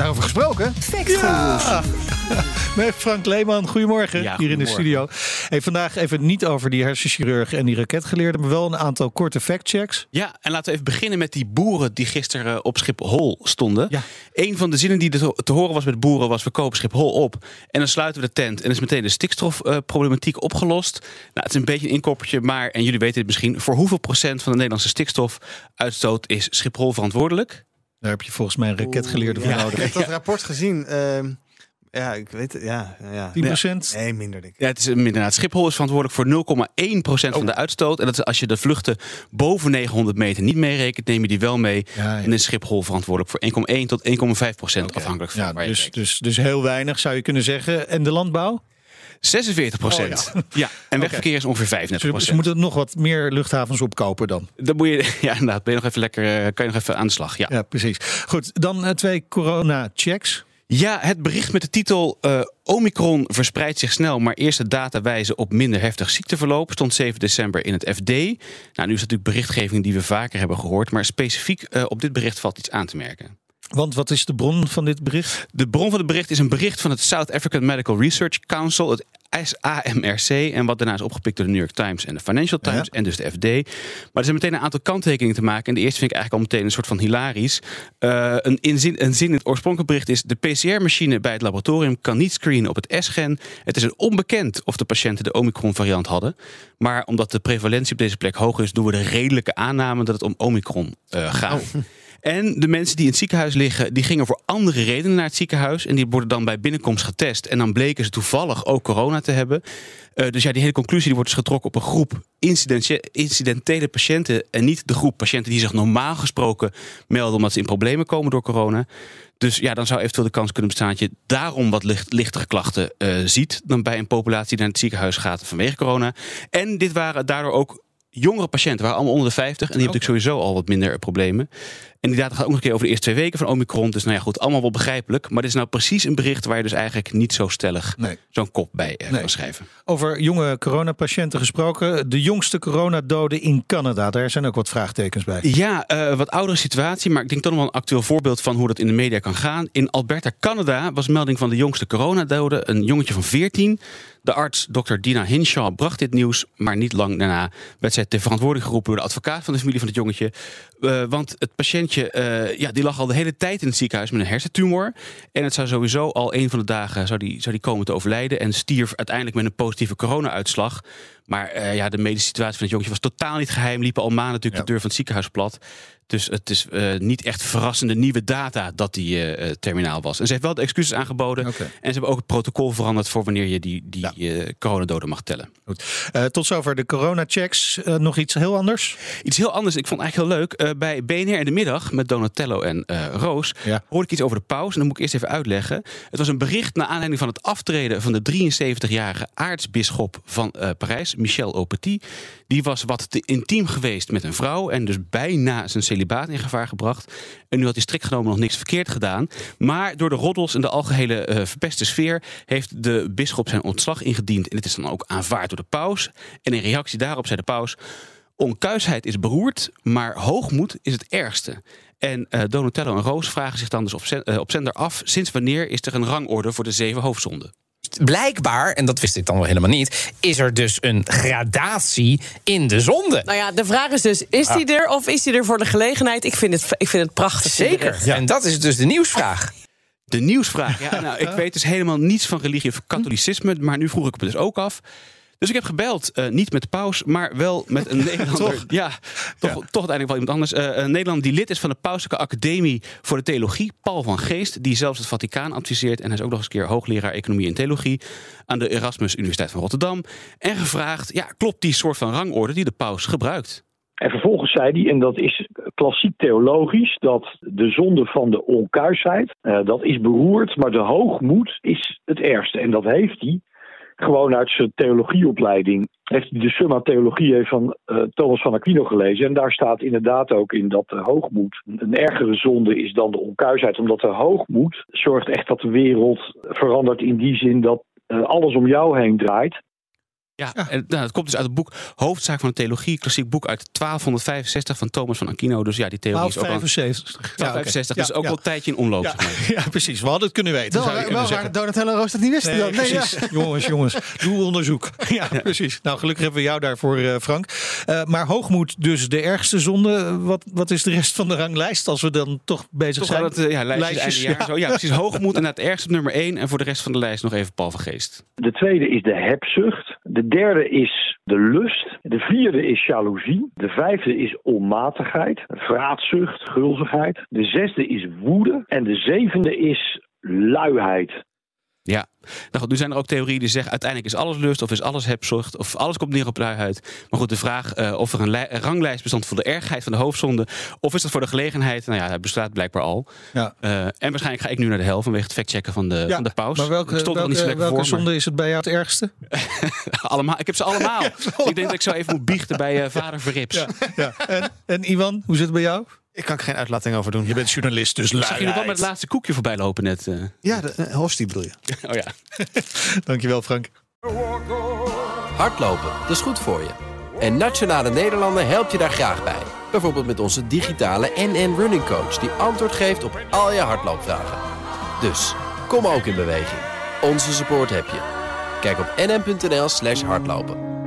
Daarover gesproken. Ja. Met Frank Leeman, goedemorgen Ja, hier in de studio. Hey, vandaag even niet over die hersenchirurg en die raketgeleerde, maar wel een aantal korte factchecks. Ja, en laten we even beginnen met die boeren die gisteren eh, op Schiphol stonden. Ja. Een van de zinnen die er te horen was met boeren was: we kopen Schiphol op en dan sluiten we de tent en is meteen de stikstofproblematiek opgelost. Nou, het is een beetje een inkoppertje, maar en jullie weten het misschien: voor hoeveel procent van de Nederlandse stikstofuitstoot is Schiphol verantwoordelijk? Daar heb je volgens mij een raketgeleerde voor Ja, ik nodig. heb dat rapport gezien. Ehm, ja, ik weet het. Ja, ja. 10 procent. Nee, minder denk ik. Ja, het is een- inderdaad. Schiphol is verantwoordelijk voor 0,1% van de uitstoot. En dat is als je de vluchten boven 900 meter niet meerekent, neem je die wel mee. Ja, ja. En is Schiphol verantwoordelijk voor 1,1 tot 1,5% afhankelijk van Ja, waar dus, dus, dus heel weinig zou je kunnen zeggen. En de landbouw? 46 procent. ja. en wegverkeer is ongeveer 35 Ze, ze moeten nog wat meer luchthavens opkopen dan. Dan moet je, ja, inderdaad, ben je nog even lekker, eh, kan je nog even aan de slag. Ja, Ja, precies. Goed, dan eh, twee corona-checks. ja het bericht met de titel eh, Omicron verspreidt zich snel, maar eerste data wijzen op minder heftig ziekteverloop. Stond 7 december in het FD. Nou, nu is dat natuurlijk berichtgeving die we vaker hebben gehoord, maar specifiek eh, op dit bericht valt iets aan te merken. Want wat is de bron van dit bericht? De bron van het bericht is een bericht van het South African Medical Research Council, het SAMRC, en wat daarna is opgepikt door de New York Times en de Financial Times Ja. en dus de FD. Maar er zijn meteen een aantal kanttekeningen te maken. En de eerste vind ik eigenlijk al meteen een soort van hilarisch. Eh, een, in zin, een zin in het oorspronkelijke bericht is: de PCR-machine bij het laboratorium kan niet screenen op het S-gen. Het is een onbekend of de patiënten de Omicron-variant hadden. Maar omdat de prevalentie op deze plek hoog is, doen we de redelijke aanname dat het om Omicron eh, gaat. En de mensen die in het ziekenhuis liggen, die gingen voor andere redenen naar het ziekenhuis. En die worden dan bij binnenkomst getest. En dan bleken ze toevallig ook corona te hebben. Eh, dus ja, die hele conclusie die wordt dus getrokken op een groep incidentele patiënten. En niet de groep patiënten die zich normaal gesproken melden omdat ze in problemen komen door corona. Dus ja, dan zou eventueel de kans kunnen bestaan dat je daarom wat licht, lichtere klachten eh, ziet. dan bij een populatie die naar het ziekenhuis gaat vanwege corona. En dit waren daardoor ook jongere patiënten, waren allemaal onder de 50. En die hebben natuurlijk sowieso al wat minder problemen. En die data gaat ook nog een keer over de eerste twee weken van Omicron. Dus nou ja, goed, allemaal wel begrijpelijk. Maar dit is nou precies een bericht waar je dus eigenlijk niet zo stellig Nee. zo'n kop bij eh, Nee. kan schrijven. Over jonge coronapatiënten gesproken. De jongste coronadoden in Canada. Daar zijn ook wat vraagtekens bij. Ja, eh, wat oudere situatie, maar ik denk toch nog wel een actueel voorbeeld van hoe dat in de media kan gaan. In Alberta, Canada, was melding van de jongste coronadode. Een jongetje van 14. De arts, dokter Dina Hinshaw, bracht dit nieuws, maar niet lang daarna werd zij ter verantwoording geroepen door de advocaat van de familie van het jongetje. Eh, want het patiëntje, eh, ja, die lag al de hele tijd in het ziekenhuis met een hersentumor. En het zou sowieso al een van de dagen zou die, zou die komen te overlijden. En stierf uiteindelijk met een positieve corona-uitslag. Maar eh, ja, de medische situatie van het jongetje was totaal niet geheim. Liepen al maanden natuurlijk Ja. de deur van het ziekenhuis plat. Dus het is eh, niet echt verrassende nieuwe data dat die eh, terminaal was. En ze heeft wel de excuses aangeboden. En ze hebben ook het protocol veranderd voor wanneer je die, die eh, coronadoden mag tellen. Goed. Tot zover de corona-checks. Nog iets heel anders? Iets heel anders, ik vond het eigenlijk heel leuk. Bij BNR in de middag met Donatello en Roos Ja. hoorde ik iets over de paus. En dat moet ik eerst even uitleggen. Het was een bericht naar aanleiding van het aftreden van de 73-jarige aartsbisschop van Parijs, Michel Aupetit. Die was wat te intiem geweest met een vrouw en dus bijna zijn celibaat in gevaar gebracht. En nu had hij strikt genomen nog niks verkeerd gedaan. Maar door de roddels en de algehele eh, verpeste sfeer heeft de bisschop zijn ontslag ingediend. En dit is dan ook aanvaard door de paus. En in reactie daarop zei de paus... Onkuisheid is beroerd, maar hoogmoed is het ergste. En eh, Donatello en Roos vragen zich dan dus eh, op zender af... sinds wanneer is er een rangorde voor de zeven hoofdzonden? Blijkbaar, en dat wist ik dan wel helemaal niet, is er dus een gradatie in de zonde. Nou ja, de vraag is dus, is die er of is die er voor de gelegenheid? Ik vind het, ik vind het prachtig. Zeker. En dat is dus de nieuwsvraag. De nieuwsvraag. Ja, nou, ik weet dus helemaal niets van religie of katholicisme... maar nu vroeg ik het me dus ook af... Dus ik heb gebeld, eh, niet met de paus, maar wel met een Nederlander. Toch? Ja, toch, toch uiteindelijk wel iemand anders. Eh, een Nederlander die lid is van de Pauselijke Academie voor de Theologie, Paul van Geest, die zelfs het Vaticaan adviseert. En hij is ook nog eens een keer hoogleraar Economie en Theologie aan de Erasmus Universiteit van Rotterdam. En gevraagd, ja, klopt die soort van rangorde die de paus gebruikt? En vervolgens zei hij, en dat is klassiek theologisch, dat de zonde van de onkuisheid, eh, dat is beroerd, maar de hoogmoed is het ergste. En dat heeft hij gewoon uit zijn theologieopleiding heeft hij de Summa Theologie van uh, Thomas van Aquino gelezen. En daar staat inderdaad ook in dat de hoogmoed een ergere zonde is dan de onkuisheid. Omdat de hoogmoed zorgt echt dat de wereld verandert in die zin dat uh, alles om jou heen draait. Ja, En, nou, dat komt dus uit het boek Hoofdzaak van de Theologie, klassiek boek uit 1265 van Thomas van Aquino. Dus ja, die theorie is ook al... 1265. 1265, dus ook al een tijdje in omloop. Ja. Zeg maar. ja, precies. We hadden het kunnen weten. Wel, wel waar. Donatello Roos dat niet wist. Nee, dan. Nee, precies. ja. Jongens, jongens, doe onderzoek. Ja, precies. Nou, gelukkig hebben we jou daarvoor, eh, Frank. Eh, maar hoogmoed dus de ergste zonde. Wat, wat is de rest van de ranglijst als we dan toch bezig Toch zijn? wel het uh, ja, lijstjes Lijstjes, einde jaar. ja. Zo. Ja, precies. Hoogmoed en het ergste op nummer 1. En voor de rest van de lijst nog even Paul van Geest. De tweede is de hebzucht. De derde is de lust. De vierde is jaloezie. De vijfde is onmatigheid, vraatzucht, gulzigheid. De zesde is woede. En de zevende is luiheid. Ja, nou goed, nu zijn er ook theorieën die zeggen uiteindelijk is alles lust of is alles hebzucht of alles komt neer op luiheid. Maar goed, de vraag uh, of er een, li- een ranglijst bestond voor de ergheid van de hoofdzonde of is dat voor de gelegenheid? Nou ja, dat bestaat blijkbaar al. Ja. Uh, en waarschijnlijk ga ik nu naar de hel vanwege het factchecken van de, Ja, van de paus. Maar welke, Ik stond welke, niet zo lekker welke voor, maar- zonde is het bij jou het ergste? allemaal, ik heb ze allemaal. Ik denk dat ik zo even moet biechten bij uh, vader Verrips. Ja, ja. En, en Iwan, hoe zit het bij jou? Ik kan er geen uitlating over doen. Je bent journalist, dus Zag je nog wel met het laatste koekje voorbij lopen net? uh? Ja, de uh, hostie bedoel je. Oh ja. Dankjewel, Frank. Hardlopen, dat is goed voor je. En Nationale Nederlanden helpt je daar graag bij. Bijvoorbeeld met onze digitale NN Running Coach... die antwoord geeft op al je hardloopvragen. Dus, kom ook in beweging. Onze support heb je. Kijk op nn.nl slash hardlopen.